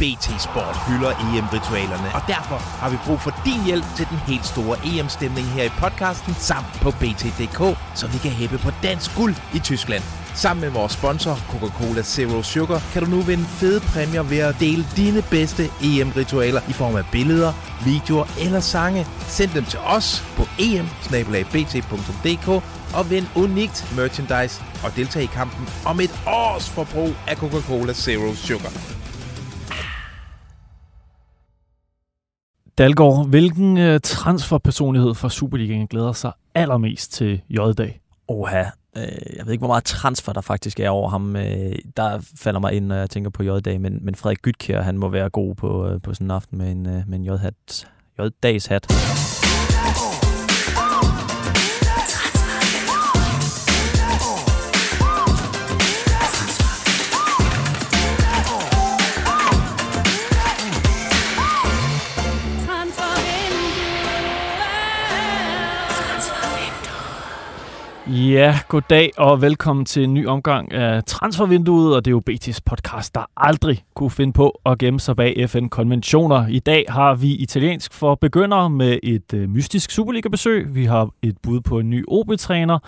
BT Sport hylder EM-ritualerne, og derfor har vi brug for din hjælp til den helt store EM-stemning her i podcasten samt på BT.dk, så vi kan hæppe på dansk guld i Tyskland. Sammen med vores sponsor, Coca-Cola Zero Sugar, kan du nu vinde fede præmier ved at dele dine bedste EM-ritualer i form af billeder, videoer eller sange. Send dem til os på em og vind unikt merchandise og deltag i kampen om et års forbrug af Coca-Cola Zero Sugar. Dalgaard, hvilken øh, transferpersonlighed fra Superligaen glæder sig allermest til J-dag? Oha, øh, jeg ved ikke, hvor meget transfer der faktisk er over ham. Øh, der falder mig ind, når jeg tænker på J-dag, men, men Frederik Gytkjær, han må være god på, på sådan en aften med en, med en J-hat. J-dags hat. Ja, goddag og velkommen til en ny omgang af Transfervinduet, og det er jo BT's podcast, der aldrig kunne finde på at gemme sig bag FN-konventioner. I dag har vi italiensk for begyndere med et øh, mystisk Superliga-besøg. Vi har et bud på en ny OB-træner,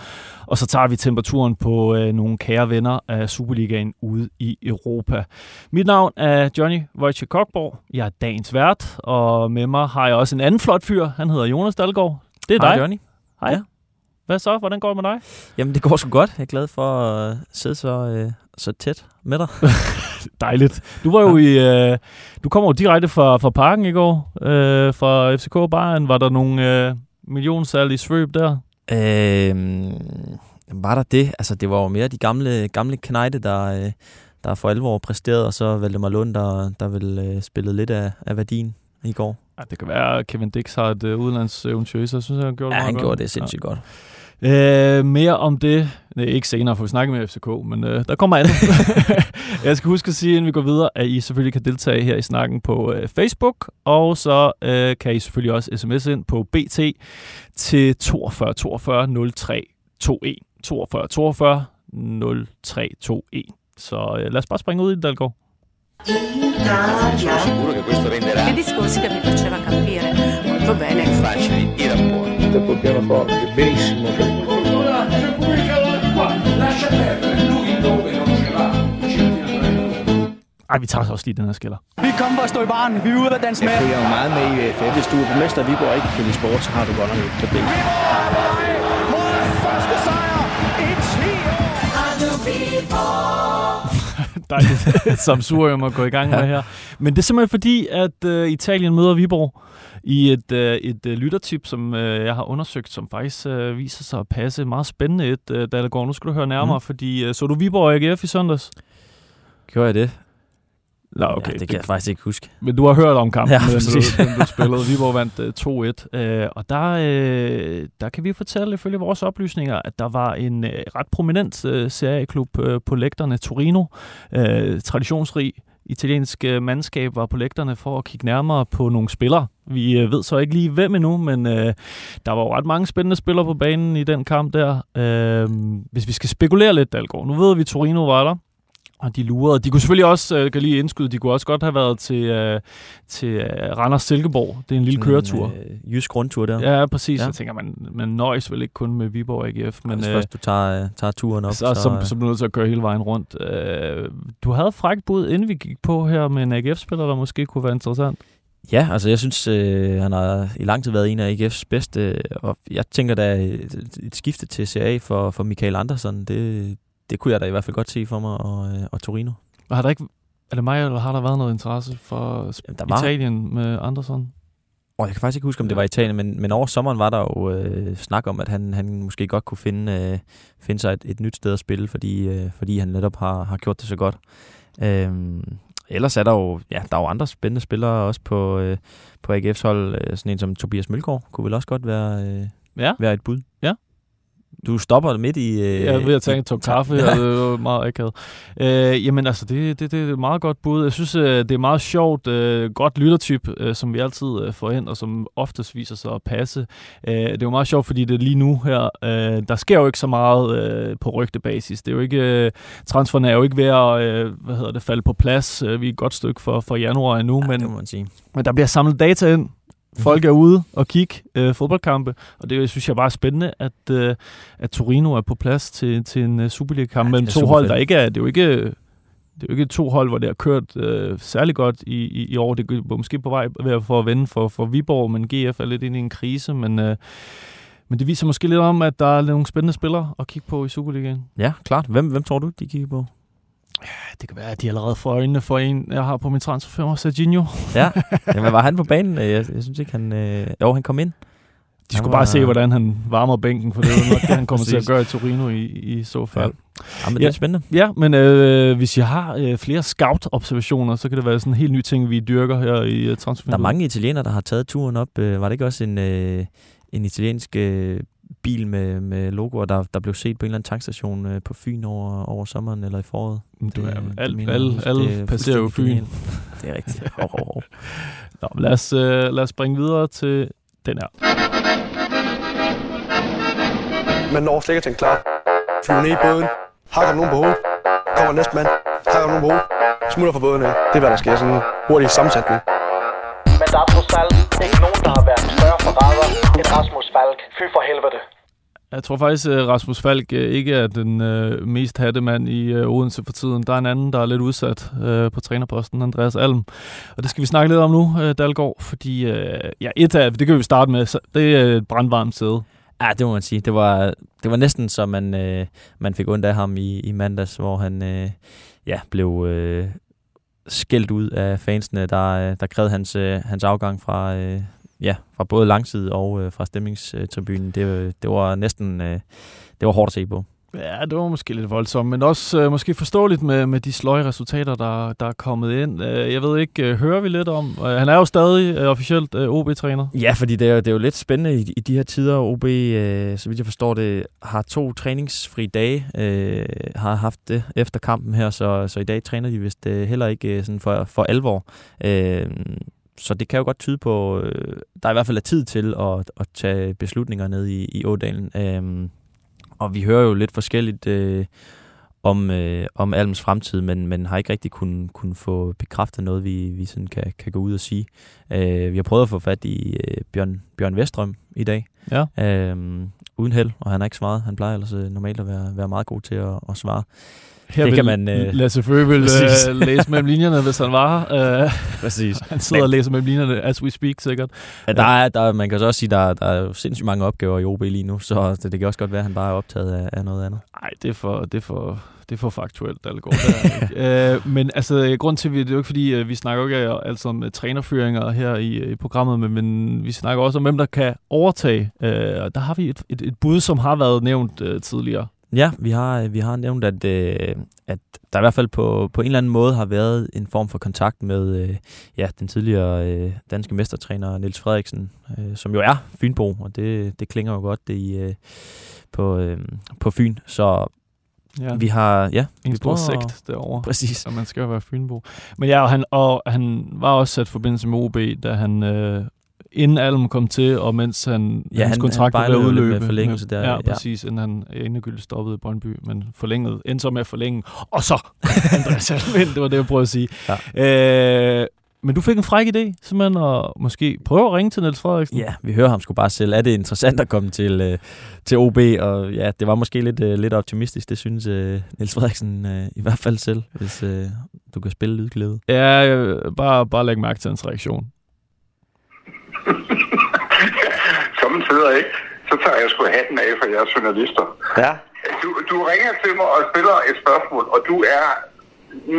og så tager vi temperaturen på øh, nogle kære venner af Superligaen ude i Europa. Mit navn er Johnny Wojciech Kokborg. Jeg er dagens vært, og med mig har jeg også en anden flot fyr. Han hedder Jonas Dalgaard. Det er dig. Hej, Johnny. Hej. Ja. Hvad så? Hvordan går det med dig? Jamen, det går sgu godt. Jeg er glad for at sidde så, øh, så tæt med dig. Dejligt. Du var jo i, øh, du kommer jo direkte fra, fra parken i går, øh, fra FCK Bayern. Var der nogle øh, millionsalg i svøb der? Øh, var der det? Altså, det var jo mere de gamle, gamle knejte, der, øh, der for alvor præsterede, og så Valdemar Lund, der, der vel øh, spillede lidt af, af værdien i går. Ja, det kan være, at Kevin Dix har et øh, udlandseventyr, så jeg synes, han gjorde det Ja, han godt. gjorde det sindssygt ja. godt. Øh, mere om det, nej, ikke senere, for vi snakker med FCK, men øh, der kommer andet. jeg skal huske at sige, inden vi går videre, at I selvfølgelig kan deltage her i snakken på øh, Facebook, og så øh, kan I selvfølgelig også sms ind på BT til 42 42 03 21. 42 42 03 21. Så øh, lad os bare springe ud i det, Dalgaard. Sicuro che questo renderà Che discorsi che mi faceva capire molto bene. facili i rapporti. col pianoforte, benissimo. lascia perdere, lui dove non ce l'ha, Ej, vi tager så også lige den her skiller. Vi kommer for at stå i baren. Vi er ude at danse med. Jeg følger jo meget med i VFF. Hvis du er borgmester i Viborg og ikke lide sport, så har du godt nok et problem. Mod første sejr i 10 år. Dejligt, som Surium at gå i gang med her. Men det er simpelthen fordi, at øh, Italien møder Viborg i et, øh, et øh, lyttertip, som øh, jeg har undersøgt, som faktisk øh, viser sig at passe meget spændende et, øh, Dalgaard. Nu skal du høre nærmere, mm. fordi øh, så du Viborg AGF i søndags? Gjorde jeg det? Nå, Okay, ja, det kan jeg faktisk ikke huske. Men du har hørt om kampen, Ja, den, blev, den blev spillet. Viborg vandt øh, 2-1. Øh, og der, øh, der kan vi fortælle, ifølge vores oplysninger, at der var en øh, ret prominent øh, serieklub øh, på lægterne, Torino. Øh, traditionsrig italiensk øh, mandskab var på lægterne for at kigge nærmere på nogle spillere. Vi øh, ved så ikke lige hvem endnu, men øh, der var jo ret mange spændende spillere på banen i den kamp der. Øh, hvis vi skal spekulere lidt, Dalgaard. Nu ved vi, at Torino var der. Og de lurede. De kunne selvfølgelig også, øh, kan lige indskyde, de kunne også godt have været til, øh, til øh, Randers Silkeborg. Det er en lille Sådan køretur. En, øh, jysk rundtur der. Ja, præcis. Ja. Jeg tænker, man, man nøjes vel ikke kun med Viborg AGF, men Hvis øh, først du tager, øh, tager turen op, så, så, så, øh, så bliver du nødt til at køre hele vejen rundt. Øh, du havde frækt bud, inden vi gik på her med en AGF-spiller, der måske kunne være interessant. Ja, altså jeg synes, øh, han har i lang tid været en af AGF's bedste, og jeg tænker da et, et skifte til CA for, for Michael Andersen, det, det kunne jeg da i hvert fald godt se for mig, og, øh, og Torino. Og har der ikke, er det mig, eller har der været noget interesse for Jamen, der var- Italien med Andersson? Og jeg kan faktisk ikke huske, om det var Italien, men, men over sommeren var der jo øh, snak om, at han, han måske godt kunne finde, øh, finde sig et, et nyt sted at spille, fordi, øh, fordi han netop har, har gjort det så godt. Øhm, ellers er der jo, ja, der er jo andre spændende spillere også på, øh, på AGF's hold. Øh, sådan en som Tobias Mølgaard kunne vel også godt være, øh, Ja. være et bud. Du stopper midt i... Øh, Jeg er ved at tage en tog kaffe, Ja. og det var meget akavet. Øh, jamen altså, det, det, det er et meget godt bud. Jeg synes, øh, det er meget sjovt, øh, godt lyttertyp, øh, som vi altid øh, får ind, og som oftest viser sig at passe. Øh, det er jo meget sjovt, fordi det lige nu her, øh, der sker jo ikke så meget øh, på rygtebasis. Det er jo ikke, øh, transferne er jo ikke ved at, øh, hvad hedder det, falde på plads. Øh, vi er et godt stykke for, for januar endnu, ja, men, man sige. men der bliver samlet data ind. Folk er ude og kigge øh, fodboldkampe, og det synes jeg bare er spændende, at, øh, at Torino er på plads til, til en uh, Superliga-kamp Ja, mellem to hold, der ikke er, det er jo ikke, det er jo ikke to hold, hvor det har kørt øh, særlig godt i, i, i år. Det er måske på vej ved at- for at vende for, for Viborg, men GF er lidt inde i en krise, men, øh, men det viser måske lidt om, at der er nogle spændende spillere at kigge på i Superligaen. Ja, klart. Hvem, hvem tror du, de kigger på? Det kan være, at de allerede får øjnene for en, jeg har på min transferfirma, Serginho. Ja, Jamen, var han på banen? Jeg, jeg synes ikke, han... Øh, jo, han kom ind. De skulle bare var- se, hvordan han varmer bænken, for det er jo nok det, han kommer til at gøre i Torino i, i så fald. Ja, men det Ja. er spændende. Ja, men øh, hvis jeg har øh, flere scout-observationer, så kan det være sådan en helt ny ting, vi dyrker her i uh, transfer. Der er mange italienere, der har taget turen op. Øh, var det ikke også en, øh, en italiensk øh, bil med, med logoer, der, der blev set på en eller anden tankstation øh, på Fyn over, over sommeren eller i foråret? Det, det, det alt, mener jeg at alle, huske. alle Det er passerer jo Fyn. genialt. Det er rigtigt. Hov, hov, hov. Nå, lad, os, øh, lad os springe videre til den her. Man når slet ikke at klar. Flyver ned i båden. Hakker nogen på hovedet. Kommer næste mand. Hakker nogen på hovedet. Smutter fra båden af. Det er, hvad der sker. Sådan hurtig sammensætning. Men der er trods alt ikke nogen, der har forræder end Rasmus Falk. Fy for helvede. Jeg tror faktisk, at Rasmus Falk øh, ikke er den øh, mest hatte mand i øh, Odense for tiden. Der er en anden, der er lidt udsat øh, på trænerposten, Andreas Alm. Og det skal vi snakke lidt om nu, øh, Dalgaard, fordi øh, ja, et af, det kan vi starte med, så det er et brandvarmt sæde. Ja, det må man sige. Det var, det var næsten så, man, øh, man fik ondt af ham i, i mandags, hvor han øh, ja, blev øh, skældt ud af fansene, der, øh, der krævede hans, øh, hans afgang fra, øh, ja, fra både langside og øh, fra stemmingstribunen. Det, det var næsten øh, det var hårdt at se på. Ja, det var måske lidt voldsomt, men også øh, måske forståeligt med, med de sløje resultater, der, der er kommet ind. Øh, jeg ved ikke, øh, hører vi lidt om? Øh, han er jo stadig øh, officielt øh, OB-træner. Ja, fordi det er, det er jo lidt spændende i, i de her tider. OB, øh, så vidt jeg forstår det, har to træningsfri dage, øh, har haft det efter kampen her, så, så i dag træner de vist øh, heller ikke øh, sådan for, for alvor. Øh, så det kan jo godt tyde på, øh, der i hvert fald er tid til at, at tage beslutninger ned i, i Ådalen. Øh, og vi hører jo lidt forskelligt øh, om, øh, om Alms fremtid, men, men har ikke rigtig kunnet kun få bekræftet noget, vi, vi sådan kan, kan gå ud og sige. Øh, vi har prøvet at få fat i øh, Bjørn, Bjørn Vestrøm i dag, Ja. øh, uden held, og han har ikke svaret. Han plejer ellers øh, normalt at være, være meget god til at, at svare. Her Det kan man, øh, Lasse præcis. øh, læse mellem linjerne, hvis han var her. Øh, Præcis. han sidder og læser mellem linjerne, as we speak, sikkert. Ja, der er, der, man kan så også sige, der, der er sindssygt mange opgaver i OB lige nu, så det, det kan også godt være, at han bare er optaget af, af noget andet. Nej, det er for, det er for, det er for faktuelt, Dalgaard. Er det ikke. øh, men altså, grund til, at vi, det er jo ikke fordi, øh, vi snakker jo ikke altså om øh, trænerføringer her i, i programmet, men, men vi snakker også om, hvem der kan overtage. Øh, og der har vi et, et, et bud, som har været nævnt øh, tidligere. Ja, vi har, vi har nævnt, at, øh, at der i hvert fald på, på en eller anden måde har været en form for kontakt med øh, ja, den tidligere øh, danske mestertræner Niels Frederiksen, øh, som jo er Fynbo, og det, det klinger jo godt det i, øh, på, øh, på Fyn. Så Ja. vi har... Ja, en vi stor sekt derovre. Præcis. Og man skal jo være Fynbo. Men ja, og han, og han var også sat forbindelse med OB, da han... Øh, inden Alm kom til, og mens han, Ja, hans han- kontrakt var ved at bejlede jo lidt udløbe. med forlængelse der, Ja, ja. præcis, inden han endegyldigt stoppede i Brøndby, men forlængede, endte så med at forlænge. Og så Andreas Alm ind, det var det, jeg prøvede at sige. Ja. Øh, men du fik en fræk idé, simpelthen, at måske prøve at ringe til Niels Frederiksen. Ja, vi hører ham sgu bare selv. Er det interessant at komme til, øh, til OB? Og ja, det var måske lidt, øh, lidt optimistisk, det synes øh, Niels Frederiksen øh, i hvert fald selv, hvis øh, du kan spille lydklæde. Ja, øh, bare, bare læg mærke til hans reaktion. Samtidig ikke, så tager jeg sgu hatten af for jeres journalister. Ja. Du, du ringer til mig og stiller et spørgsmål, og du er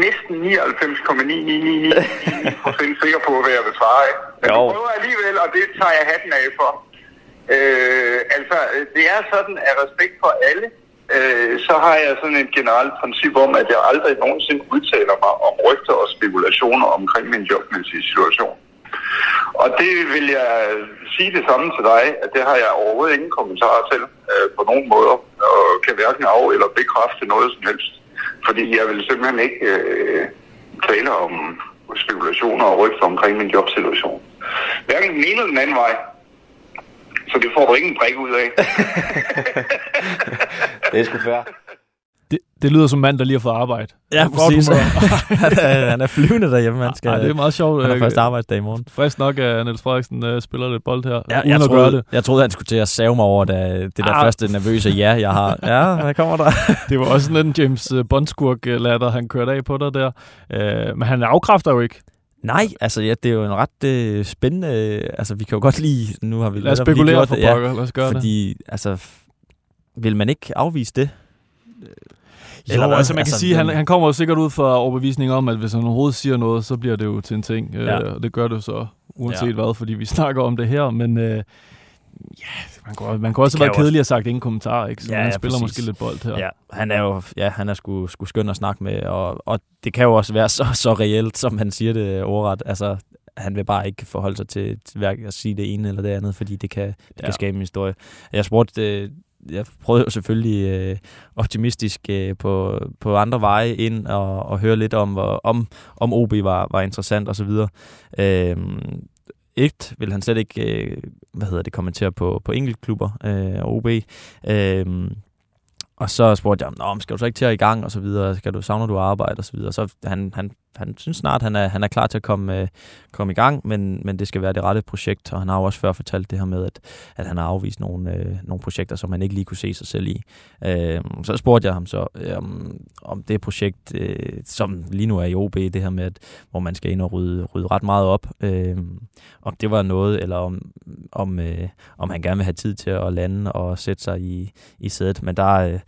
næsten 99,999% sikker på, hvad jeg vil svare. ikke? Men Jo. prøver alligevel, og det tager jeg hatten af for. Øh, altså, det er sådan, at respekt for alle, øh, så har jeg sådan et generelt princip om, at jeg aldrig nogensinde udtaler mig om rygter og spekulationer omkring min jobmæssige situation. Og det vil jeg sige det samme til dig, at det har jeg overhovedet ingen kommentarer til øh, på nogen måder. kan hverken af- eller bekræfte noget som helst. Fordi jeg vil simpelthen ikke øh, tale om spekulationer og rygter omkring min jobsituation. Hverken den ene eller den anden vej. Så det får du ingen brik ud af. Det er sgu fair. Det, lyder som mand, der lige har fået arbejde. Ja, præcis. han, er, han er flyvende derhjemme. Han skal, Ej, det er meget sjovt. Han har øh, først arbejdsdag i morgen. Frisk nok, at Niels Frederiksen uh, spiller lidt bold her, Ja, uden jeg, at gøre troede, det. jeg troede, han skulle til at save mig over da, det der Ah. første nervøse ja, jeg har. Ja, hvad kommer der? Det var også sådan en James øh, Bond-skurk-latter, han kørte af på dig der. Uh, men han afkræfter jo ikke. Nej, altså ja, det er jo en ret øh, spændende... Øh, altså, vi kan jo godt lide... Nu har vi Lad os lige spekulere for pokker. Lad os gøre det. Fordi, altså... Vil man ikke afvise det? Jo, Eller hvad? altså man kan Altså, sige, han, han kommer jo sikkert ud fra overbevisning om, at hvis han overhovedet siger noget, så bliver det jo til en ting. Ja. Ja. Øh, og det gør det så, uanset Ja. hvad, fordi vi snakker om det her. Men øh, ja, man kunne, man kunne også kan jo kedelig at sagt ingen kommentar, ikke? Så Ja, han ja, spiller præcis. måske lidt bold her. Ja, han er jo ja, han er sgu, sgu skøn at snakke med, og, og det kan jo også være så, så reelt, som han siger det ordret. Altså, han vil bare ikke forholde sig til, til at sige det ene eller det andet, fordi det kan, det ja. Ja. kan skabe en historie. Jeg spurgte, øh, jeg prøvede jo selvfølgelig øh, optimistisk øh, på, på andre veje ind og, og høre lidt om, hvor, om, om OB var, var interessant osv. Øh, et vil han slet ikke øh, hvad hedder det, kommentere på, på enkeltklubber øh, og OB. Øh, og så spurgte jeg Nå, men skal du så ikke til at i gang, og så videre, skal du, savner du arbejde, og så videre. Så han, han, han synes snart, han er, han er klar til at komme, øh, komme i gang, men, men det skal være det rette projekt, og han har jo også før fortalt det her med, at, at han har afvist nogle, øh, nogle projekter, som han ikke lige kunne se sig selv i. Øh, så spurgte jeg ham så, øh, om, det projekt, øh, som lige nu er i OB, det her med, at, hvor man skal ind og rydde, rydde ret meget op, øh, om det var noget, eller om, om, øh, om han gerne vil have tid til at lande og sætte sig i, i sædet, men der, øh,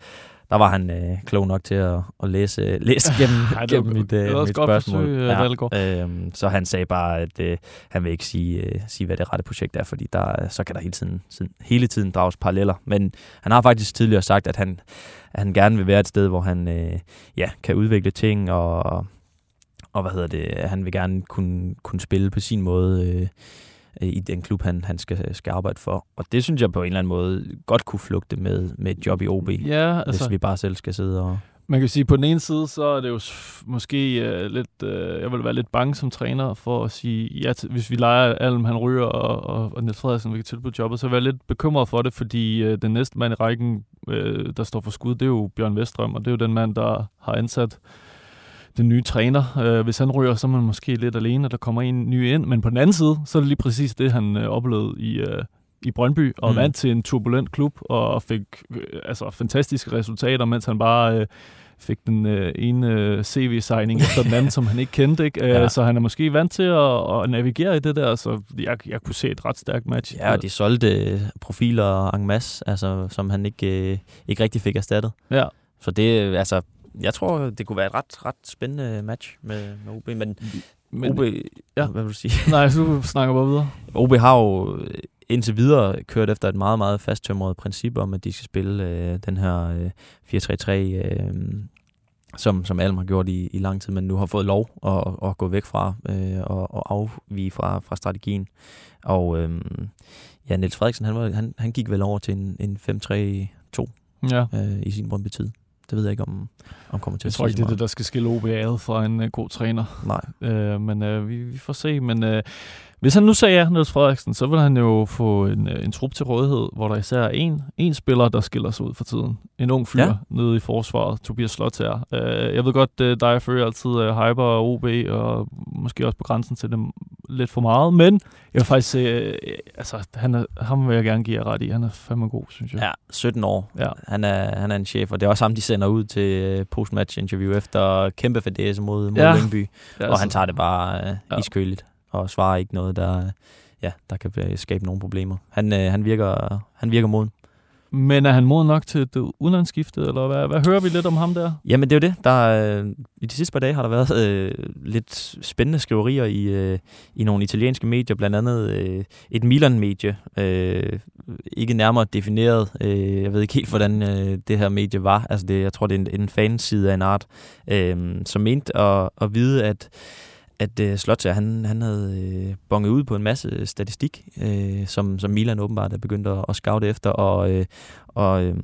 der var han øh, klog nok til at, at læse, læse gennem, Ej, gennem mit, øh, mit spørgsmål. forsøg, øh, Dalgaard. øhm, så han sagde bare, at øh, han vil ikke sige, øh, sige, hvad det rette projekt er, fordi der, er- så kan der hele tiden, siden, hele tiden drages paralleller. Men han har faktisk tidligere sagt, at han, at han gerne vil være et sted, hvor han øh, ja, kan udvikle ting, og, og hvad hedder det, han vil gerne kunne, kunne spille på sin måde øh, i den klub, han, han skal, skal arbejde for. Og det synes jeg på en eller anden måde godt kunne flugte med, med et job i OB, Ja, hvis altså, vi bare selv skal sidde og... man kan sige, på den ene side, så er det jo måske uh, lidt, uh, jeg vil være lidt bange som træner for at sige, ja, hvis vi leger Alm, han ryger, og, og, og Niels Frederiksen vil tilbyde jobbet, så vil jeg lidt bekymret for det, fordi uh, den næste mand i rækken, uh, der står for skud, det er jo Bjørn Vestrøm, og det er jo den mand, der har ansat den nye træner. Uh, hvis han ryger, så er man måske lidt alene, og der kommer en ny ind, men på den anden side, så er det lige præcis det, han uh, oplevede i, uh, i Brøndby, og Mm. vandt til en turbulent klub, og fik øh, altså, fantastiske resultater, mens han bare øh, fik den øh, ene øh, CV-signing efter den anden, som han ikke kendte. Ikke? Øh, Ja. Så han er måske vant til at, at navigere i det der, så jeg, jeg kunne se et ret stærkt match. Ja, og de solgte profiler en masse, altså, som han ikke, øh, ikke rigtig fik erstattet. ja. Så det, øh, altså, jeg tror, det kunne være et ret, ret spændende match med, med OB. Men, Men, OB, ja. hvad vil du sige? Nej, du snakker bare videre. OB har jo øh, indtil videre kørt efter et meget, meget fasttømret princip om, at de skal spille øh, den her øh, 4-3-3, øh, som, som Alm har gjort i, i lang tid, men nu har fået lov at, at gå væk fra øh, og, og afvige fra, fra strategien. Og øh, ja, Niels Frederiksen, han, var, han, han gik vel over til en, en 5-3-2 Ja. øh, i sin Brøndby-tid. Det ved jeg ikke, om, om kommer til Jeg at tror sige ikke, det er det, der skal skille OB ad fra en uh, god træner. Nej. Øh, men øh, vi, vi får se. Men øh, hvis han nu sagde ja, Niels Frederiksen, så vil han jo få en, øh, en trup til rådighed, hvor der især er en, en spiller, der skiller sig ud for tiden. En ung fyr Ja. nede i forsvaret, Tobias Slot her. Øh, jeg ved godt, øh, dig og Føge altid øh, hyper OB, og måske også på grænsen til dem lidt for meget, men jeg vil faktisk se, øh, altså, han er, ham vil jeg gerne give jer ret i. Han er fandme god, synes jeg. Ja, 17 år. Ja. Han, er, han er en chef, og det er også ham, de sender ud til øh, postmatch interview efter kæmpe fadese mod, mod Ja. Lyngby. Ja, og han tager det bare øh, Ja. ja. iskøligt og svarer ikke noget, der, øh, ja, der kan øh, skabe nogle problemer. Han, øh, han, virker, han virker moden. Men er han moden nok til det udenlandsskifte, eller hvad, hvad hører vi lidt om ham der? Jamen det er jo det. Der, øh, I de sidste par dage har der været øh, lidt spændende skriverier i, øh, i nogle italienske medier, blandt andet øh, et Milan-medie, øh, ikke nærmere defineret. Øh, jeg ved ikke helt, hvordan øh, det her medie var. Altså det, jeg tror, det er en, en fanside af en art, øh, som mente at, at vide, at at øh, Slotzer, han, han havde øh, bonget ud på en masse statistik, øh, som, som Milan åbenbart er begyndt at, at scoute efter, og, øh, og, øh,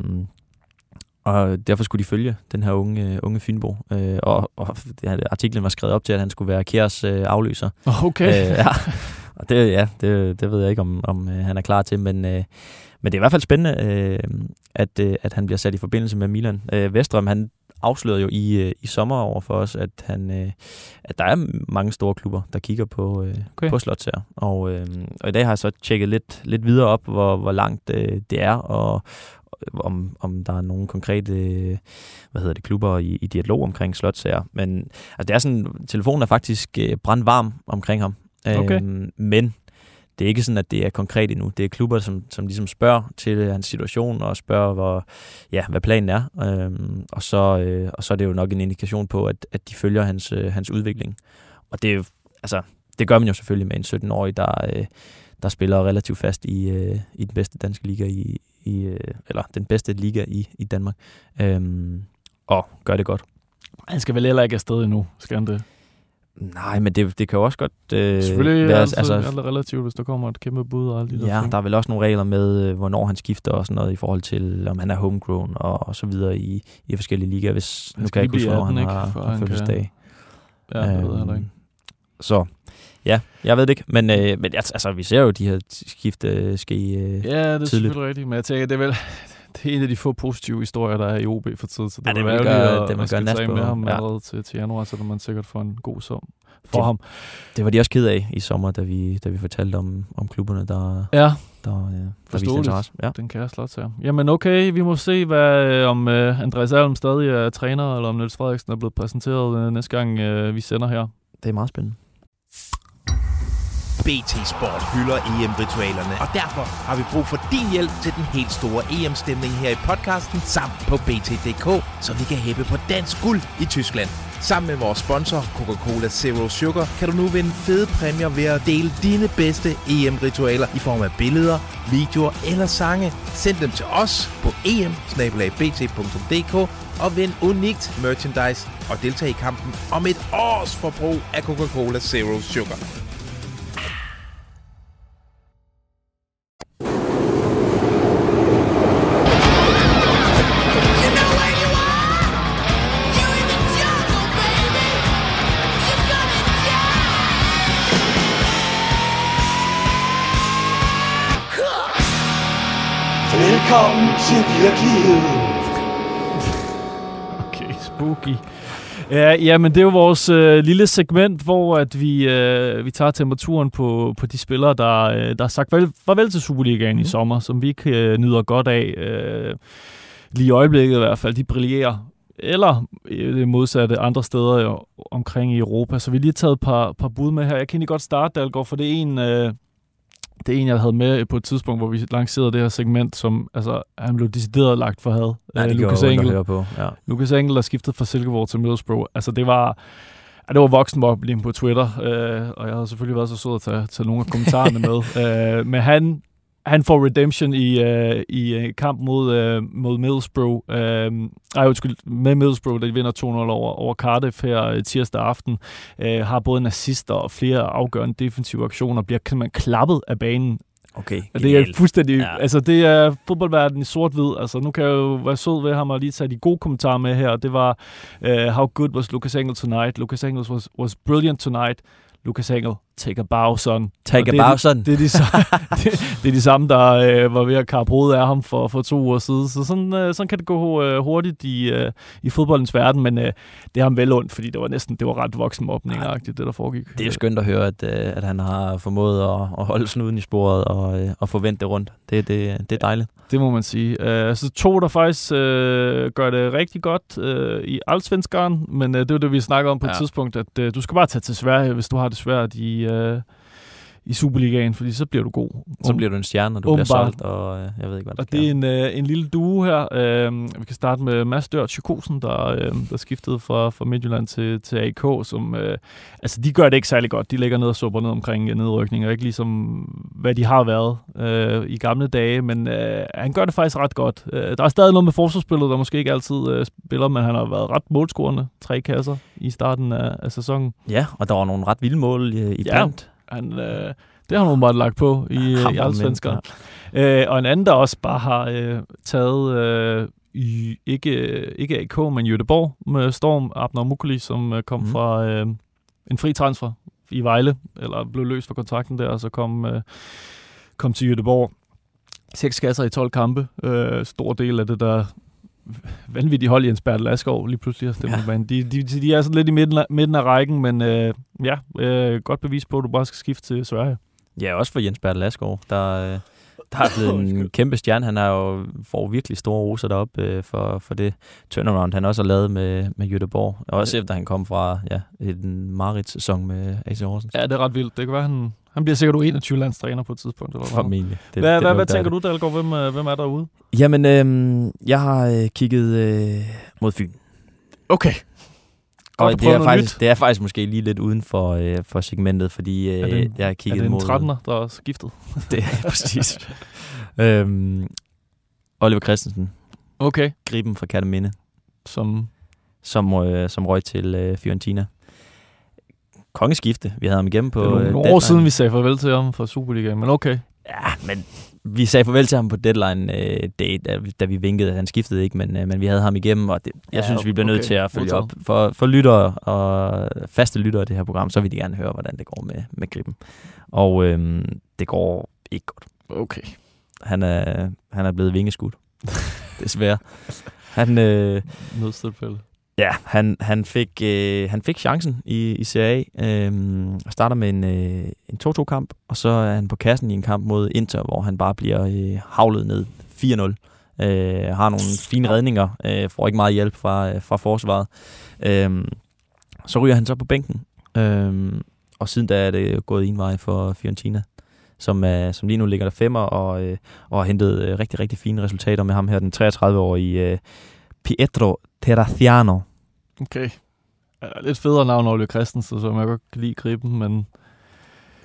og derfor skulle de følge den her unge, unge Fynbo. Øh, og, og artiklen var skrevet op til, at han skulle være Kjærs øh, afløser. Okay. Øh, ja. Og det, ja, det, det ved jeg ikke, om, om øh, han er klar til, men, øh, men det er i hvert fald spændende, øh, at, øh, at han bliver sat i forbindelse med Milan. Øh, Vestrøm, han afslørede jo i, øh, i sommer over for os, at, han, øh, at der er mange store klubber, der kigger på, øh, okay. på slots her. Og, og i dag har jeg så tjekket lidt, lidt videre op, hvor, hvor langt det er, og om, om der er nogle konkrete hvad hedder det, klubber i, i dialog omkring slotsager. Men altså, det er sådan, telefonen er faktisk brandvarm omkring ham. Okay. Øhm, men det er ikke sådan, at det er konkret endnu. Det er klubber, som, som ligesom spørger til hans situation og spørger, hvor, ja, hvad planen er. Øhm, og, så, øh, og så er det jo nok en indikation på, at, at de følger hans, øh, hans udvikling. Og det, er jo- altså, det gør man jo selvfølgelig med en 17-årig, der, øh, der spiller relativt fast i, øh, i den bedste danske liga, i, i, øh, eller den bedste liga i, i Danmark. Øhm, og gør det godt. Han skal vel heller ikke afsted endnu, skal han det? Nej, men det, det kan jo også godt øh, Selvfølgelig være... det altså, alt er relativt, hvis der kommer et kæmpe bud og alt det der Ja, der er vel også nogle regler med, øh, hvornår han skifter og sådan noget i forhold til, om han er homegrown og, og så videre i, i forskellige ligaer. Hvis, Han nu skal kan jeg ikke huske, blive han 18, ikke? har, kan- fødselsdag. Ja, det ved jeg heller ikke. Øhm, Så, ja, jeg ved det ikke. Men, øh, men altså, altså, vi ser jo de her skifte øh, ske øh, Ja, det er tidligt. selvfølgelig rigtigt, men jeg tænker, det er vel det er en af de få positive historier, der er i OB for tid, så det, Ja, det vil gøre- det at vil man skal nas på med ham, ja. allerede til, til januar, så man sikkert får en god sum for Det- ham. Det var de også ked af i sommer, da vi, da vi fortalte om, om klubberne, der, Ja, der, øh, der viste interesse. Ja. den kan jeg slot til. Jamen okay, vi må se, hvad, øh, om øh, Andreas Alm stadig er træner, eller om Niels Frederiksen er blevet præsenteret øh, næste gang, øh, vi sender her. Det er meget spændende. BT Sport hylder EM-ritualerne, og derfor har vi brug for din hjælp til den helt store EM-stemning her i podcasten samt på BT.dk, så vi kan hæppe på dansk guld i Tyskland. Sammen med vores sponsor Coca-Cola Zero Sugar kan du nu vinde fede præmier ved at dele dine bedste EM-ritualer i form af billeder, videoer eller sange. Send dem til os på em og vind unikt merchandise og deltag i kampen om et års forbrug af Coca-Cola Zero Sugar. Velkommen til virkeligheden. Okay, spooky. Ja, ja, men det er jo vores øh, lille segment, hvor at vi, øh, vi tager temperaturen på, på de spillere, der, øh, der har sagt farvel, farvel til Superligaen mm. i sommer, som vi ikke øh, nyder godt af. Øh, lige i øjeblikket i hvert fald, de brillerer. Eller øh, det modsatte andre steder jo, omkring i Europa. Så vi har lige taget et par, par bud med her. Jeg kan egentlig godt starte, Dalgaard, for det er en... Øh, det er en, jeg havde med på et tidspunkt, hvor vi lancerede det her segment, som altså, han blev decideret lagt for had. Ja, det Øh, Lukas ondt at Engel. høre på. Ja. Lukas Engel, der skiftede fra Silkeborg til Middlesbrough. Altså, det var... Ja, det var voksenmobning på Twitter, øh, og jeg har selvfølgelig været så sød at tage, tage nogle af kommentarerne med. Øh, men han, han får redemption i, øh, i øh, kamp mod, øh, mod Middlesbrough. Øh, ej, undskyld, med Middlesbrough, der de vinder 2-0 over, over Cardiff her øh, tirsdag aften. Øh, har både en assist og flere afgørende defensive aktioner. Bliver man klappet af banen Okay, og det er fuldstændig, Ja. ja. altså det er fodboldverdenen i sort-hvid. Altså nu kan jeg jo være sød ved ham og lige tage de gode kommentarer med her. Det var, uh, how good was Lucas Engel tonight? Lucas Engel was, was brilliant tonight. Lucas Engel, take a bow, son. Take Og a det bow, son. Det er de, samme, det, det er de samme, der øh, var ved at kappe hovedet af ham for, for to uger siden. Så sådan, øh, sådan kan det gå øh, hurtigt i, øh, i fodboldens verden, men øh, det er ham vel ondt, fordi det var næsten det var ret voksenmobning det der foregik. Det er jo skønt at høre, at, øh, at han har formået at, at holde snuden i sporet og, øh, og forvente det rundt. Det, det, det er dejligt. Det må man sige. Uh, altså to, der faktisk uh, gør det rigtig godt uh, i Allsvenskan, men uh, det var det, vi snakkede om på ja. Et tidspunkt, at uh, du skal bare tage til Sverige, hvis du har det at i, uh, i Superligaen, fordi så bliver du god. Så bliver du en stjerne, og du Åbenbart. bliver solgt, og øh, jeg ved ikke, hvad der Og det er en, øh, en lille duo her. Øh, vi kan starte med Mads Dør Tjøkosen, der, øh, der skiftede fra, fra Midtjylland til, til AK, som, øh, altså de gør det ikke særlig godt. De ligger ned og supper ned omkring øh, nedrykninger, ikke ligesom hvad de har været øh, i gamle dage, men øh, han gør det faktisk ret godt. Øh, der er stadig noget med forsvarsspillet, der måske ikke altid øh, spiller, men han har været ret målscorende, tre kasser i starten af, af sæsonen. Ja, og der var nogle ret vilde mål i, i Ja, blandt. Han, øh, det har han åbenbart lagt på i, Ham i og Allsvenskan. Øh, og en anden, der også bare har øh, taget øh, i, ikke, ikke AK, men Jødeborg med Storm Abner Mukuli, som øh, kom mm. fra øh, en fri transfer i Vejle, eller blev løst for kontrakten der, og så kom, øh, kom til Jødeborg. Seks kasser i 12 kampe. Øh, stor del af det der vanvittige hold Jens Bertel Askov lige pludselig har stemt Ja. ja. de, de, de er sådan lidt i midten af, midten af rækken, men øh, ja, øh, godt bevis på, at du bare skal skifte til Sverige. Ja, også for Jens Bertel Lasgaard, der, øh, der er blevet en kæmpe stjerne. Han er jo, får virkelig store roser derop øh, for, for det turnaround, han også har lavet med, med Jødeborg. Og også efter han kom fra ja, en Marits-sæson med AC Horsens. Ja, det er ret vildt. Det kan være, han, han bliver sikkert 21 landstræner på et tidspunkt. Eller hvad. Formentlig. Det, Hvad, det hvad, hvad tænker du, Dalgaard? Hvem, øh, hvem er derude? Jamen, øh, jeg har øh, kigget øh, mod Fyn. Okay. Og Godt det er, faktisk, nyt. det er faktisk måske lige lidt uden for, øh, for segmentet, fordi øh, Er det en- jeg har Er kigget det en mod... 13'er, der er skiftet? Det er præcis. øhm, Oliver Christensen, Okay. griben fra Kataminde, Som, som, øh, som røg til øh, Fiorentina. Kongeskifte. Vi havde ham igennem på det er nogle øh, år siden, vi sagde farvel til ham fra Superligaen, men okay. Ja, men vi sagde farvel til ham på deadline øh, day, da, vi- da vi vinkede. Han skiftede ikke, men, øh, men vi havde ham igennem, og det, jeg Ja, synes, vi bliver nødt okay. til at følge op. For, for lyttere og faste lyttere af det her program, så vil de gerne høre, hvordan det går med, med griben. Og øhm, det går ikke godt. Okay. Han er, han er blevet vingeskudt. Desværre. Han, øh, Nødstilfælde ja, han, han, fik, øh, han fik chancen i, i Serie A. Øh, starter med en, øh, en 2-2-kamp, og så er han på kassen i en kamp mod Inter, hvor han bare bliver øh, havlet ned 4-0. Øh, har nogle fine redninger, øh, får ikke meget hjælp fra, øh, fra forsvaret. Øh, så ryger han så på bænken, øh, og siden da er det gået en vej for Fiorentina som, er, som lige nu ligger der femmer og, øh, og har hentet øh, rigtig, rigtig fine resultater med ham her, den 33-årige øh, Pietro Terraciano. Okay. Lidt federe navn, Oliver Christensen, som jeg godt kan lide griben, men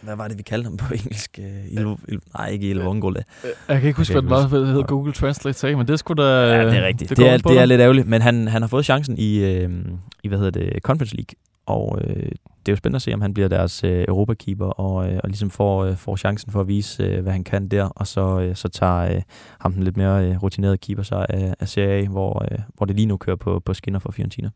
Hvad var det, vi kaldte ham på engelsk? Øh, Il, il, nej, ikke Il Vongole. jeg kan ikke huske, Jeg hvad det var, det hedder Google Translate sagde, men det skulle da... Ja, det er rigtigt. Det, det, er, det er lidt ærgerligt, men han, han har fået chancen i, øh, i hvad hedder det, Conference League, og øh, det er jo spændende at se, om han bliver deres øh, Europakeeper, og, øh, og ligesom får, øh, får chancen for at vise, øh, hvad han kan der, og så, øh, så tager øh, ham den lidt mere øh, rutinerede keeper sig af, af Serie A, hvor, øh, hvor det lige nu kører på, på skinner for Fiorentina.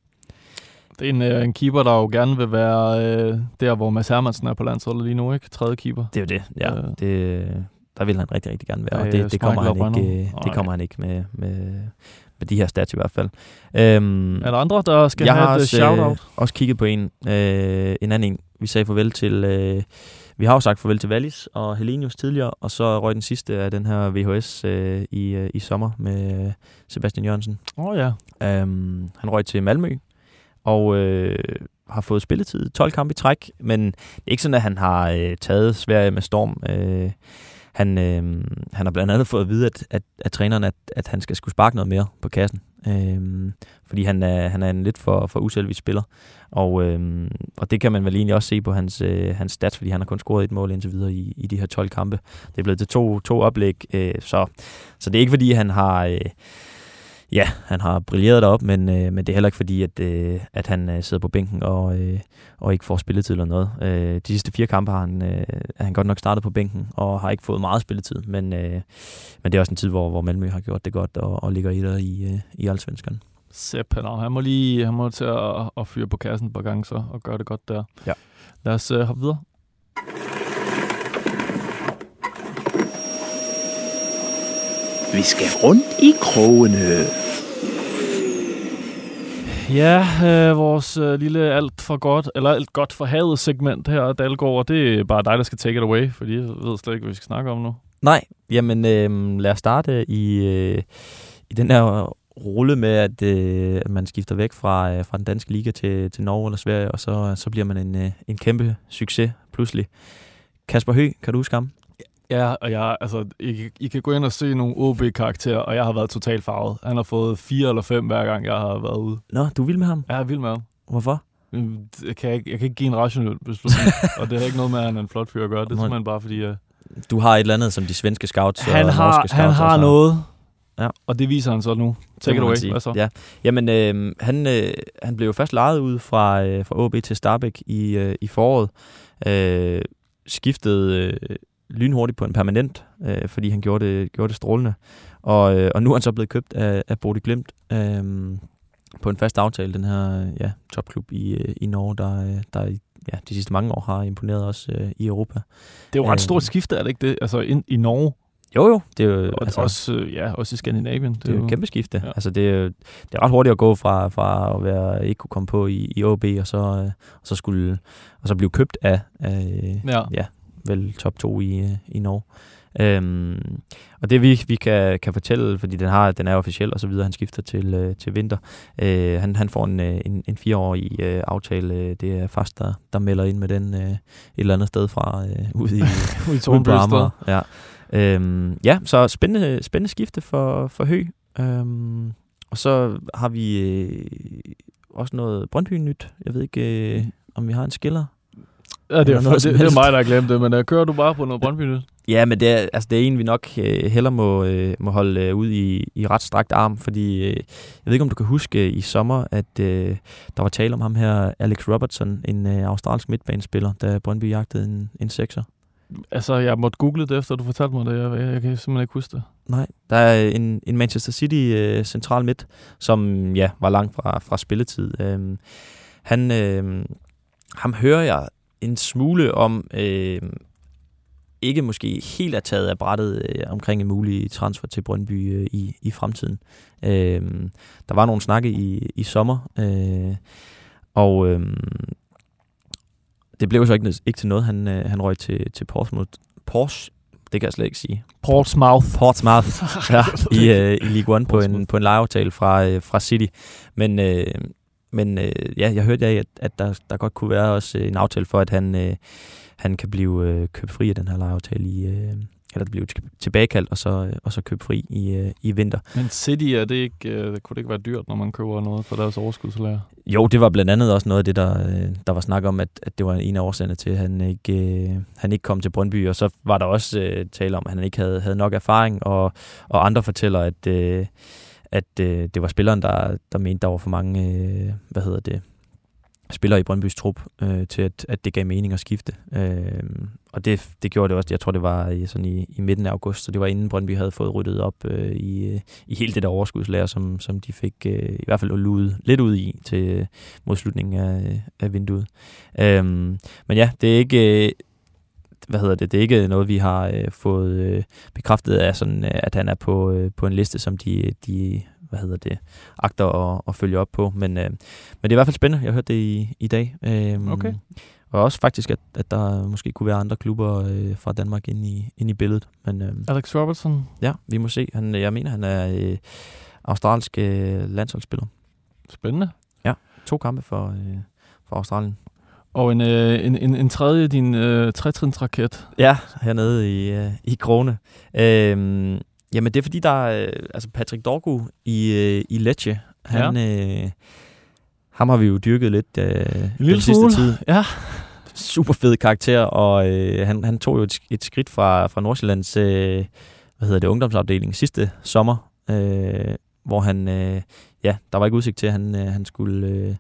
Det er en, øh, en keeper, der jo gerne vil være øh, der, hvor Mads Hermansen er på landsholdet lige nu, ikke? Tredje keeper. Det er jo det, ja. Øh. Det, der vil han rigtig, rigtig gerne være, og det, det, kommer, han ikke, øh, det kommer han ikke med, med, med de her stats i hvert fald. Øhm, Er der andre, der skal jeg have har et øh, også, shout-out? øh, også kigget på en, øh, en anden en. Vi sagde farvel til... Øh, vi har jo sagt farvel til Wallis og Helenius tidligere, og så røg den sidste af den her VHS øh, i, øh, i sommer med øh, Sebastian Jørgensen. Åh oh, ja. Um, han røg til Malmø, og øh, har fået spilletid 12 kampe i træk, men det er ikke sådan, at han har øh, taget Sverige med storm. Øh, han, øh, han har blandt andet fået at vide at, at, at træneren, at, at han skal skulle sparke noget mere på kassen. Øh, fordi han er, han er en lidt for, for uselvis spiller. Og, øh, og det kan man vel egentlig også se på hans, øh, hans stats, fordi han har kun scoret et mål indtil videre i, i de her 12 kampe. Det er blevet til to, to oplæg, øh, så, så det er ikke fordi, han har... Øh, Ja, han har brilleret derop, men, øh, men det er heller ikke fordi, at, øh, at han øh, sidder på bænken og, øh, og ikke får spilletid eller noget. Øh, de sidste fire kampe har han, øh, er han godt nok startet på bænken og har ikke fået meget spilletid, men, øh, men det er også en tid, hvor, hvor Malmø har gjort det godt og, og ligger i der i, øh, i Allsvenskan. Sepp, han, han må lige han må til at, at fyre på kassen et par gange så, og gøre det godt der. Ja. Lad os uh, hoppe videre. Vi skal rundt i krogene. Ja, øh, vores øh, lille alt for godt, eller alt godt for havet segment her, Dalgaard, og det er bare dig, der skal take it away, fordi jeg ved slet ikke, hvad vi skal snakke om nu. Nej, jamen øh, lad os starte i, øh, i den her rulle med, at, øh, at man skifter væk fra, øh, fra den danske liga til, til Norge eller Sverige, og så, så bliver man en, øh, en kæmpe succes pludselig. Kasper Høgh, kan du huske ham? Ja, og jeg, altså, I, kan- I kan gå ind og se nogle OB-karakterer, og jeg har været totalt farvet. Han har fået fire eller fem hver gang, jeg har været ude. Nå, du er vild med ham? Jeg er vild med ham. Hvorfor? Det kan jeg, ikke, jeg kan ikke give en rationel beslutning, og det har ikke noget med, at han er en flot fyr at gøre. Det er simpelthen bare fordi, uh, Du har et eller andet, som de svenske scouts han og har, norske scouts han har noget, Ja. og det viser han så nu. Take it away. sige. Hvad så? Ja. Jamen, øh, han, øh, han blev jo først lejet ud fra, øh, fra OB til Starbæk i, øh, i foråret. Øh, skiftede øh, lynhurtigt på en permanent, øh, fordi han gjorde det, gjorde det strålende. Og, øh, og nu er han så blevet købt af, af Bodø Glimt øh, på en fast aftale, den her ja, topklub i, øh, i Norge, der, øh, der ja, de sidste mange år har imponeret os øh, i Europa. Det er jo ret stort skifte, er det ikke det? Altså ind i Norge. Jo, jo. Det er jo, og altså, også, øh, ja, også i Skandinavien. Det, det er jo et kæmpe skifte. Ja. Altså, det, er, det er ret hurtigt at gå fra, fra at være, ikke kunne komme på i, i OB, og så, øh, og så skulle og så blive købt af, af ja. ja, vel top 2 i, i Norge. Øhm, og det vi, vi kan, kan fortælle, fordi den, har, den er officiel og så videre, han skifter til, øh, til vinter. Øh, han, han får en, øh, en, en fireårig øh, aftale. Det er fast, der, der melder ind med den øh, et eller andet sted fra øh, ude i, ude i Tornbøster. Ja. Øhm, ja, så spændende, spændende skifte for, for Hø. Øhm, og så har vi øh, også noget Brøndby-nyt. Jeg ved ikke, øh, om vi har en skiller. Ja, det er, noget, det, det er mig, der har glemt det, men uh, kører du bare på noget brøndby -nyt? Ja, men det er, altså, det er en, vi nok uh, heller må, uh, må holde uh, ud i, i ret strakt arm, fordi uh, jeg ved ikke, om du kan huske uh, i sommer, at uh, der var tale om ham her, Alex Robertson, en uh, australsk midtbanespiller, da Brøndby jagtede en, en sekser. Altså, jeg måtte google det, efter du fortalte mig det. Jeg, jeg, jeg kan simpelthen ikke huske det. Nej, der er en, en Manchester City uh, central midt, som ja, var langt fra, fra spilletid. Uh, han, uh, ham hører jeg en smule om, øh, ikke måske helt er taget af brættet øh, omkring en mulig transfer til Brøndby øh, i, i fremtiden. Øh, der var nogle snakke i, i sommer, øh, og øh, det blev så ikke, ikke til noget. Han, øh, han røg til, til Portsmouth. Porsche, det kan jeg slet ikke sige. Portsmouth. Portsmouth, ja, i, øh, i League One på en, på en lejeaftale fra, øh, fra City. Men, øh, men øh, ja, jeg hørte ja, at, at der, der godt kunne være også en aftale for, at han, øh, han kan blive øh, købt fri af den her lejeaftale i... Øh, eller det bliver tilbagekaldt, og så, og så købt fri i, øh, i vinter. Men City, er det ikke, øh, kunne det ikke være dyrt, når man køber noget for deres overskudslager? Jo, det var blandt andet også noget af det, der, øh, der var snak om, at, at det var en af årsagerne til, at han ikke, øh, han ikke kom til Brøndby. Og så var der også øh, tale om, at han ikke havde, havde nok erfaring, og, og andre fortæller, at... Øh, at øh, det var spilleren, der, der mente, der var for mange, øh, hvad hedder det, spillere i Brøndbys trup, øh, til at, at det gav mening at skifte. Øh, og det, det gjorde det også, jeg tror det var i, sådan i, i midten af august, så det var inden Brøndby havde fået ryddet op øh, i, øh, i hele det der overskudslager, som, som de fik øh, i hvert fald lude lidt ud i til øh, mod slutningen af, øh, af vinduet. Øh, men ja, det er ikke... Øh, hvad hedder det, det er ikke noget, vi har øh, fået øh, bekræftet af, sådan, øh, at han er på, øh, på en liste, som de, de hvad hedder det, agter at, at følge op på. Men, øh, men det er i hvert fald spændende. Jeg hørte det i, i dag. Øh, okay. Og også faktisk, at, at der måske kunne være andre klubber øh, fra Danmark inde i, inde i billedet. Men, øh, Alex Robertson? Ja, vi må se. Han, jeg mener, han er øh, australsk øh, landsholdsspiller. Spændende. Ja, to kampe for, øh, for Australien. Og en, øh, en, en, en tredje, din øh, trætrinsraket. Ja, hernede i, øh, i Krone. Øhm, jamen, det er fordi, der er øh, altså Patrick Dorgu i, øh, i Lecce. Han, ja. øh, ham har vi jo dyrket lidt øh, den sidste tid. Ja. Super fed karakter, og øh, han, han tog jo et, et skridt fra, fra Nordsjællands øh, hvad hedder det, ungdomsafdeling sidste sommer, øh, hvor han, øh, ja, der var ikke udsigt til, at han, øh, han skulle... Øh,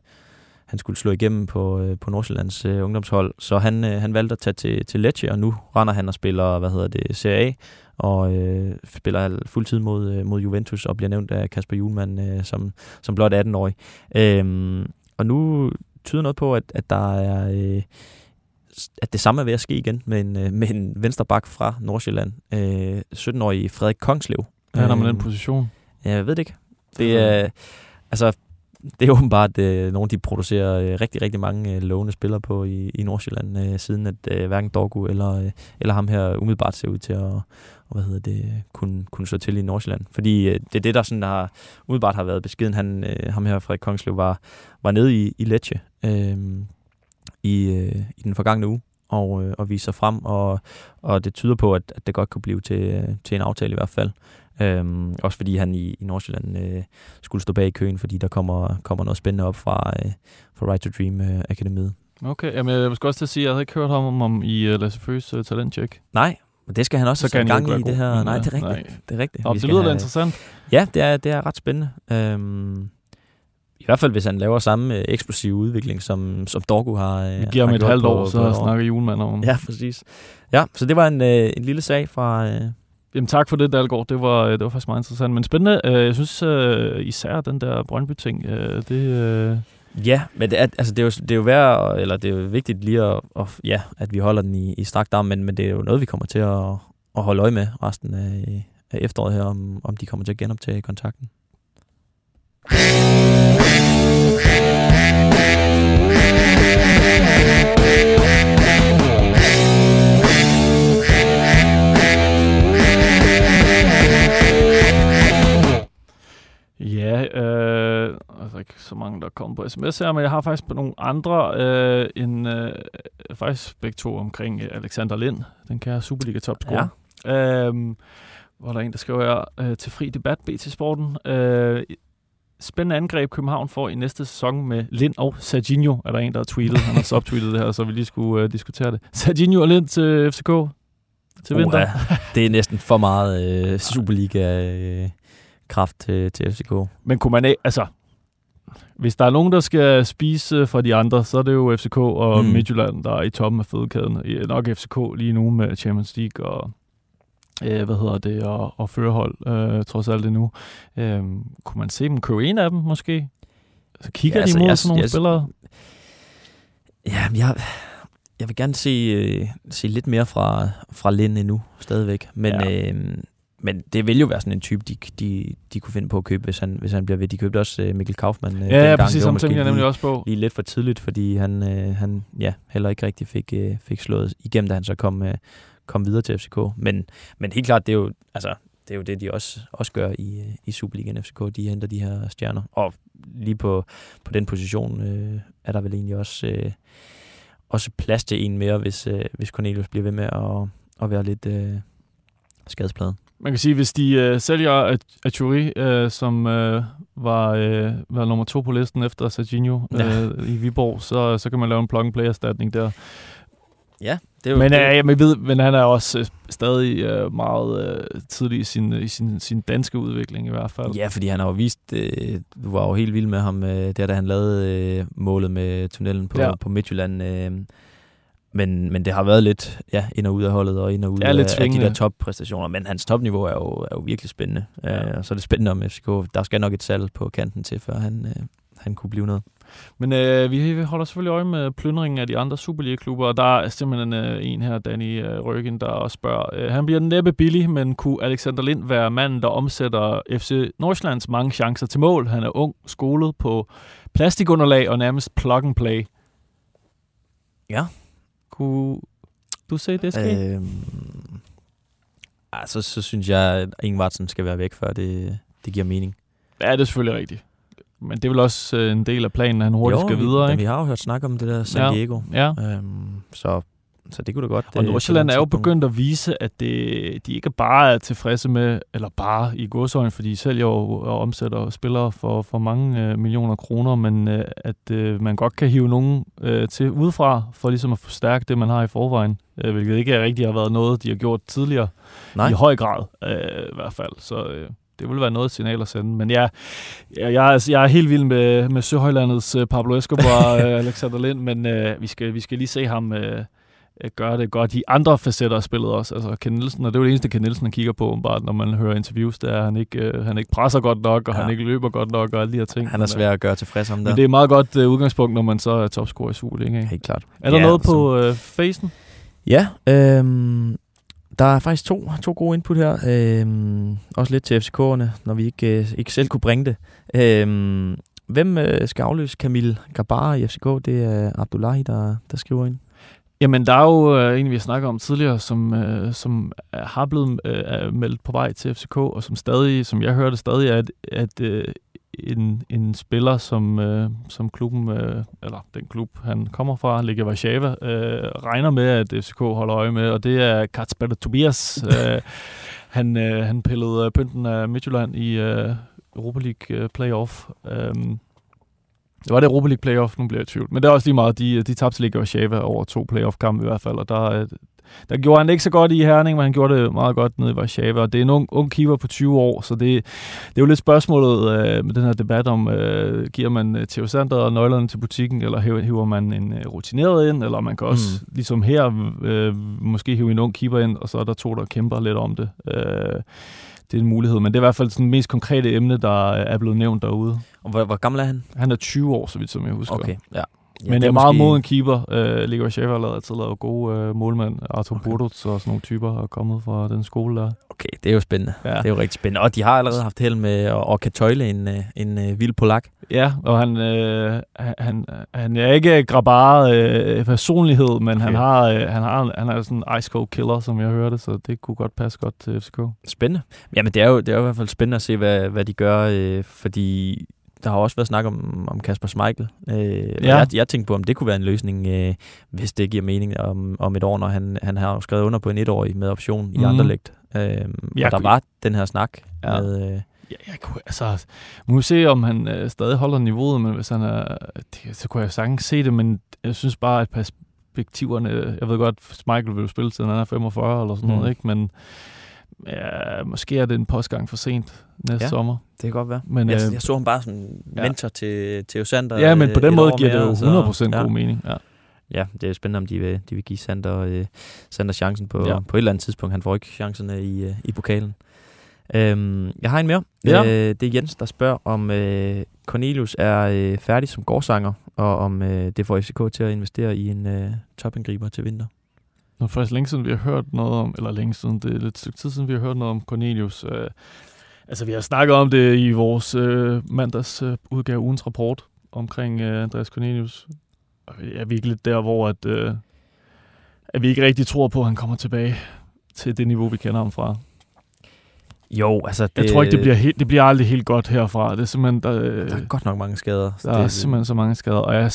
han skulle slå igennem på, øh, på Nordsjællands øh, ungdomshold. Så han, øh, han valgte at tage til, til Lecce, og nu render han og spiller, hvad hedder det, Serie A, og øh, spiller fuldtid mod, øh, mod Juventus, og bliver nævnt af Kasper Julemand øh, som, som blot 18-årig. Øh, og nu tyder noget på, at, at der er... Øh, at det samme er ved at ske igen med en, øh, med en venstre bak fra Nordsjælland. Øh, 17-årig Frederik Kongslev. Hvad er der med den position? Ja, jeg ved det ikke. Det er, altså, det er åbenbart øh, nogle, de producerer øh, rigtig, rigtig mange øh, lovende spillere på i, i Nordsjælland, øh, siden at øh, hverken Dorgu eller, øh, eller ham her umiddelbart ser ud til at og, hvad hedder det, kunne, kunne slå til i Nordsjælland. Fordi øh, det er det, der sådan har, umiddelbart har været beskeden. Han, øh, ham her, Frederik Kongslev, var, var nede i, i Lecce øh, i, øh, i den forgangne uge og, øh, og vise sig frem, og, og det tyder på, at, at det godt kunne blive til, øh, til en aftale i hvert fald. Øhm, også fordi han i, i Nordsjælland øh, skulle stå bag i køen, fordi der kommer, kommer noget spændende op fra, øh, fra Right to Dream øh, Akademiet. Okay, jamen jeg skal også til at sige, at jeg havde ikke hørt ham om i uh, Lasse Føs uh, talentcheck. Nej, men det skal han også have gang i det her. Nej, det er rigtigt. Nej. Det er rigtigt. Og det lyder have... interessant. Ja, det er, det er ret spændende. Øhm, I hvert fald, hvis han laver samme øh, eksplosive udvikling, som, som Dorgu har øh, Vi giver ham et halvt år, på så snakker julemand om Ja, præcis. Ja, så det var en, øh, en lille sag fra... Øh, Jamen tak for det, Dalgaard. Det var, øh, det var faktisk meget interessant. Men spændende. Øh, jeg synes øh, især den der Brøndby-ting, det... Ja, men det er, altså det er jo, det er jo værd, eller det er jo vigtigt lige at, at, ja, at vi holder den i, i strakt arm, men, men det er jo noget, vi kommer til at, at holde øje med resten af, af efteråret her, om, om de kommer til at genoptage kontakten. Ja, øh, altså ikke så mange, der kommer på sms her, men jeg har faktisk nogle andre, øh, end, øh, faktisk begge to omkring øh, Alexander Lind, den kære Superliga-topscorer. Ja. Øh, hvor der er en, der skriver øh, til fri debat, BT Sporten. Øh, spændende angreb København får i næste sæson med Lind og Serginho, er der en, der har tweetet. Han har subtweetet det her, så vi lige skulle øh, diskutere det. Serginho og Lind til FCK til vinter. Uha, det er næsten for meget øh, Superliga øh, kraft til, til FCK. Men kunne man altså, hvis der er nogen, der skal spise fra de andre, så er det jo FCK og Mm. Midtjylland, der er i toppen af fødekæden. Nok FCK lige nu med Champions League og øh, hvad hedder det, og, og førerhold, øh, trods alt det nu. Øh, kunne man se dem købe en af dem, måske? Altså, kigger Ja, altså, de mod jeg- sådan nogle jeg- spillere? Ja, jeg, jeg vil gerne se, øh, se lidt mere fra, fra Lind endnu, stadigvæk. Men, ja. øh, men det vil jo være sådan en type, de, de, de kunne finde på at købe, hvis han, hvis han bliver ved. De købte også øh, Mikkel Kaufmann. Øh, Ja, ja, dengang. præcis, Det var ham tænker jeg nemlig også på. Lige lidt for tidligt, fordi han, øh, han ja, heller ikke rigtig fik, øh, fik slået igennem, da han så kom, øh, kom videre til FCK. Men, men helt klart, det er jo, altså, det er jo det, de også, også gør i, øh, i Superligaen FCK. De henter de her stjerner. Og lige på, på den position øh, er der vel egentlig også, øh, også plads til en mere, hvis, øh, hvis Cornelius bliver ved med at, at være lidt øh, skadespladet. Man kan sige, hvis de øh, sælger Achuri, øh, som øh, var, øh, var nummer to på listen efter Serginho Ja. øh, i Viborg, så, så kan man lave en plug-and-play-erstatning der. Ja, det er jo... Men, det, øh, jeg ved, men han er også øh, stadig øh, meget øh, tidlig i sin, i sin, sin danske udvikling i hvert fald. Ja, fordi han har jo vist, øh, du var jo helt vild med ham, øh, der da han lavede øh, målet med tunnelen på, Ja. ja. på Midtjylland. Øh, men, men det har været lidt ja, ind og ud af holdet og ind og ud af, lidt af de der toppræstationer. Men hans topniveau er jo, er jo virkelig spændende. Ja. Øh, og så er det spændende om FCK. Der skal nok et salg på kanten til, før han, øh, han kunne blive noget. Men øh, vi holder selvfølgelig øje med plyndringen af de andre Superliga-klubber, og der er simpelthen øh, en her, Danny øh, Røgen, der også spørger. Øh, han bliver næppe billig, men kunne Alexander Lind være manden, der omsætter FC Nordsjællands mange chancer til mål? Han er ung, skolet på plastikunderlag og nærmest plug and play. Ja. Kunne du se det ske? Øh. Øh, altså, så synes jeg, at Ingvartsen skal være væk, før det, det giver mening. Ja, det er selvfølgelig rigtigt. Men det er vel også øh, en del af planen, at han hurtigt skal vi, videre, men ikke? vi har jo hørt snak om det der San Ja. Diego. Ja. Øhm, så, så det kunne da godt... Og øh, Nordsjælland er jo begyndt at vise, at det, de ikke bare er tilfredse med, eller bare i godsøjne, fordi de sælger jo og omsætter spillere for, for mange øh, millioner kroner, men øh, at øh, man godt kan hive nogen øh, til udefra, for ligesom at forstærke det, man har i forvejen, øh, hvilket ikke rigtig har været noget, de har gjort tidligere, Nej. i høj grad øh, i hvert fald. Så øh, det vil være noget signal at sende. Men ja, jeg, jeg, er- jeg er helt vild med, med Søhøjlandets øh, Pablo Escobar, øh, Alexander Lind, men øh, vi, skal, vi skal lige se ham... Øh, øh, gøre det godt i andre facetter af spillet også. Altså Ken Nielsen, og det er jo det eneste, Ken Nielsen kigger på, bare når man hører interviews, det er, at han ikke, øh, han ikke presser godt nok, og ja. Han ikke løber godt nok, og alle de her ting. Han er Men, svær at gøre tilfreds om øh, der. Men det er et meget godt øh, udgangspunkt, når man så er topscorer i Superligaen. Ikke? Helt klart. Er der Ja, noget altså. på øh, facen? Ja, øhm, der er faktisk to, to gode input her. Øhm, også lidt til FCK'erne, når vi ikke, øh, ikke selv kunne bringe det. Øhm, hvem øh, skal afløse Kamil Gabara i FCK? Det er Abdullahi, der, der skriver ind. Jamen, der er jo øh, en, vi har snakket om tidligere, som, øh, som har blevet øh, meldt på vej til FCK, og som stadig, som jeg hørte, stadig er, at, at øh, en, en spiller, som, øh, som klubben, øh, eller den klub, han kommer fra, Liga Warszawa, øh, regner med, at FCK holder øje med, og det er Kacper Tobias. øh, han, øh, han pillede øh, pynten af Midtjylland i øh, Europa League øh, playoff. Um, det var det Europa League playoff, nu bliver jeg i tvivl. Men det er også lige meget, de, de tabte Liga Warszawa over to playoff-kampe i hvert fald, og der, øh, der gjorde han det ikke så godt i Herning, men han gjorde det meget godt nede i Warszawa. Og det er en ung, ung keeper på 20 år, så det, det er jo lidt spørgsmålet øh, med den her debat om, øh, giver man øh, Theo Sander og nøglerne til butikken, eller hiver, hiver man en øh, rutineret ind, eller man kan også, mm. ligesom her, øh, måske hive en ung keeper ind, og så er der to, der kæmper lidt om det. Øh, det er en mulighed, men det er i hvert fald sådan det mest konkrete emne, der er blevet nævnt derude. Og hvor, hvor gammel er han? Han er 20 år, så vidt som jeg husker. Okay, ja. Ja, men det er meget måske... moden keeper. Uh, Liga Schäfer har lavet lavet gode uh, målmænd. Arthur okay. Boruts og sådan nogle typer er kommet fra den skole der. Okay, det er jo spændende. Ja. Det er jo rigtig spændende. Og de har allerede haft held med at, kan tøjle en, øh, en, en vild polak. Ja, og han, uh, han, han er ikke grabare uh, personlighed, men okay. han har uh, han har han er sådan en ice cold killer, som jeg hørte, så det kunne godt passe godt til FCK. Spændende. Jamen det er jo, det er jo i hvert fald spændende at se, hvad, hvad de gør, uh, fordi der har også været snak om, om Kasper Schmeichel. Øh, ja. jeg, jeg tænkte på, om det kunne være en løsning, øh, hvis det giver mening om, om et år, når han, han har skrevet under på en etårig med option mm. i andre lægt. Øh, ja, og der var den her snak ja. med... Øh, Ja, jeg kunne, altså, må se, om han øh, stadig holder niveauet, men hvis han er, det, så kunne jeg sagtens se det, men jeg synes bare, at perspektiverne, jeg ved godt, Michael vil spille til, han er 45 eller sådan mm. noget, ikke? men ja, måske er det en postgang for sent næste ja, sommer. det kan godt være. Men, jeg, øh, jeg så ham bare som mentor ja. til Theo Sander. Ja, men på den måde giver det jo 100% så, ja. god mening. Ja. Ja, det er spændende, om de vil, de vil give Sander, øh, Sander chancen på, ja. på et eller andet tidspunkt. Han får ikke chancerne i, øh, i pokalen. Øhm, jeg har en mere. Ja. Øh, det er Jens, der spørger, om øh, Cornelius er øh, færdig som gårdsanger, og om øh, det får FCK til at investere i en øh, topangriber til vinter. Nu er faktisk længe siden, vi har hørt noget om, eller længe siden, det er lidt stykke tid siden, vi har hørt noget om Cornelius. Øh, altså, vi har snakket om det i vores øh, mandags øh, udgave ugens rapport omkring øh, Andreas Cornelius. Og vi er virkelig der, hvor at, øh, at vi ikke rigtig tror på, at han kommer tilbage til det niveau, vi kender ham fra. Jo, altså... Det, jeg tror ikke, det bliver, helt, det bliver aldrig helt godt herfra. Det er simpelthen... Der, der er godt nok mange skader. Der det, er simpelthen så mange skader. Og, jeg,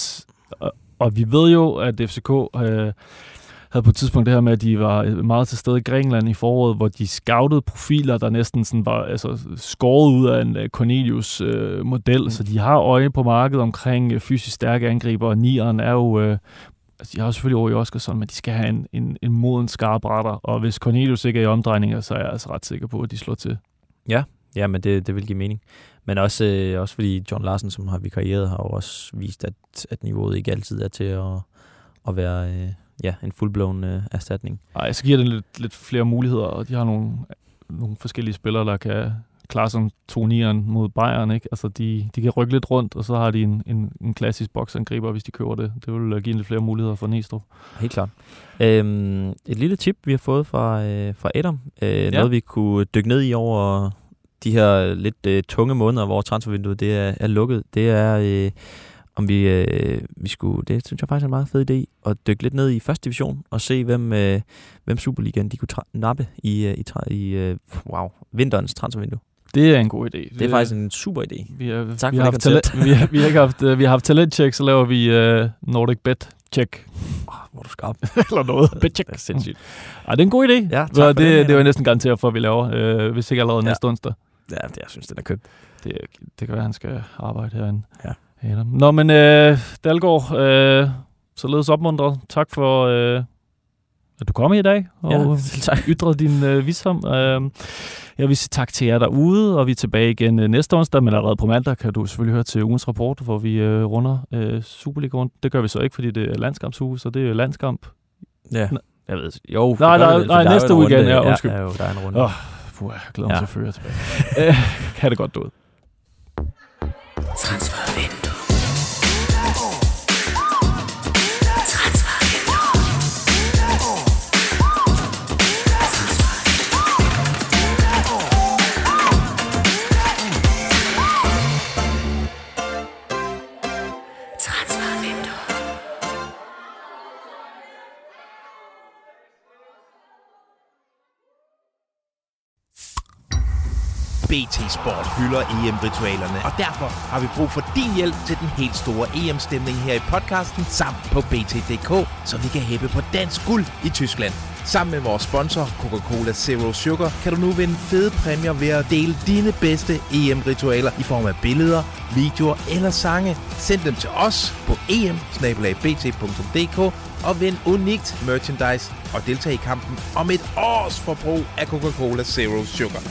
og, og vi ved jo, at FCK... Øh, havde på et tidspunkt det her med, at de var meget til stede i Grækenland i foråret, hvor de scoutede profiler, der næsten sådan var altså, skåret ud af en Cornelius-model, uh, så de har øje på markedet omkring uh, fysisk stærke angriber, og nieren er jo uh, altså, de har jo selvfølgelig over i Oskarsson, men de skal have en, en, en moden skarp retter, og hvis Cornelius ikke er i omdrejninger, så er jeg altså ret sikker på, at de slår til. Ja, ja men det, det vil give mening. Men også, øh, også fordi John Larsen, som har vikarieret, har jo også vist, at, at niveauet ikke altid er til at, at være, øh, ja, en fuldblåen øh, erstatning. Nej, så giver det lidt, lidt flere muligheder, og de har nogle, nogle forskellige spillere, der kan klare som to mod Bayern. Ikke? Altså, de, de kan rykke lidt rundt, og så har de en, en, en klassisk boksangriber, hvis de køber det. Det vil uh, give lidt flere muligheder for Næstrup. Helt klart. Øhm, et lille tip, vi har fået fra, øh, fra Adam. Øh, ja. Noget, vi kunne dykke ned i over de her lidt øh, tunge måneder, hvor transfervinduet det er, er lukket. Det er... Øh, om vi, øh, vi skulle, det synes jeg faktisk er en meget fed idé, at dykke lidt ned i første division og se, hvem, øh, hvem Superligaen de kunne tra- nappe i, øh, i, tra- i øh, wow, vinterens transfervindue. Det er en god idé. Det er faktisk en super idé. Vi har, tak vi for har haft talent, vi, har, vi, har ikke haft, uh, vi har haft talent-check, så laver vi uh, Nordic Bet check. Oh, hvor du skarp. Eller noget. Bet check. Det er sindssygt. Ej, det er en god idé. Ja, tak det, det, det er jo næsten garanteret for, at vi laver, uh, hvis ikke allerede ja. næste onsdag. Ja, det, jeg synes, den er købt. Det, det kan være, at han skal arbejde herinde. Ja. Ja, Nå, men øh, Dalgaard, øh, således opmuntret. Tak for, øh, at du kom i dag og ja, ytrede din øh, visdom. Øh, jeg vil sige tak til jer derude, og vi er tilbage igen øh, næste onsdag, men allerede på mandag kan du selvfølgelig høre til ugens rapport, hvor vi øh, runder øh, Superliga rundt. Det gør vi så ikke, fordi det er landskampsuge, så det er landskamp. Ja, jeg ved Jo, nej, nej, nej, nej næste uge igen. Ja, undskyld. Ja, jo, der er en runde. Oh, puh, jeg glæder mig ja. til at føre tilbage. kan det godt du ud. Transfervindue. BT Sport hylder EM-ritualerne, og derfor har vi brug for din hjælp til den helt store EM-stemning her i podcasten samt på BT.dk, så vi kan hæppe på dansk guld i Tyskland. Sammen med vores sponsor Coca-Cola Zero Sugar kan du nu vinde fede præmier ved at dele dine bedste EM-ritualer i form af billeder, videoer eller sange. Send dem til os på em og vind unikt merchandise og deltag i kampen om et års forbrug af Coca-Cola Zero Sugar.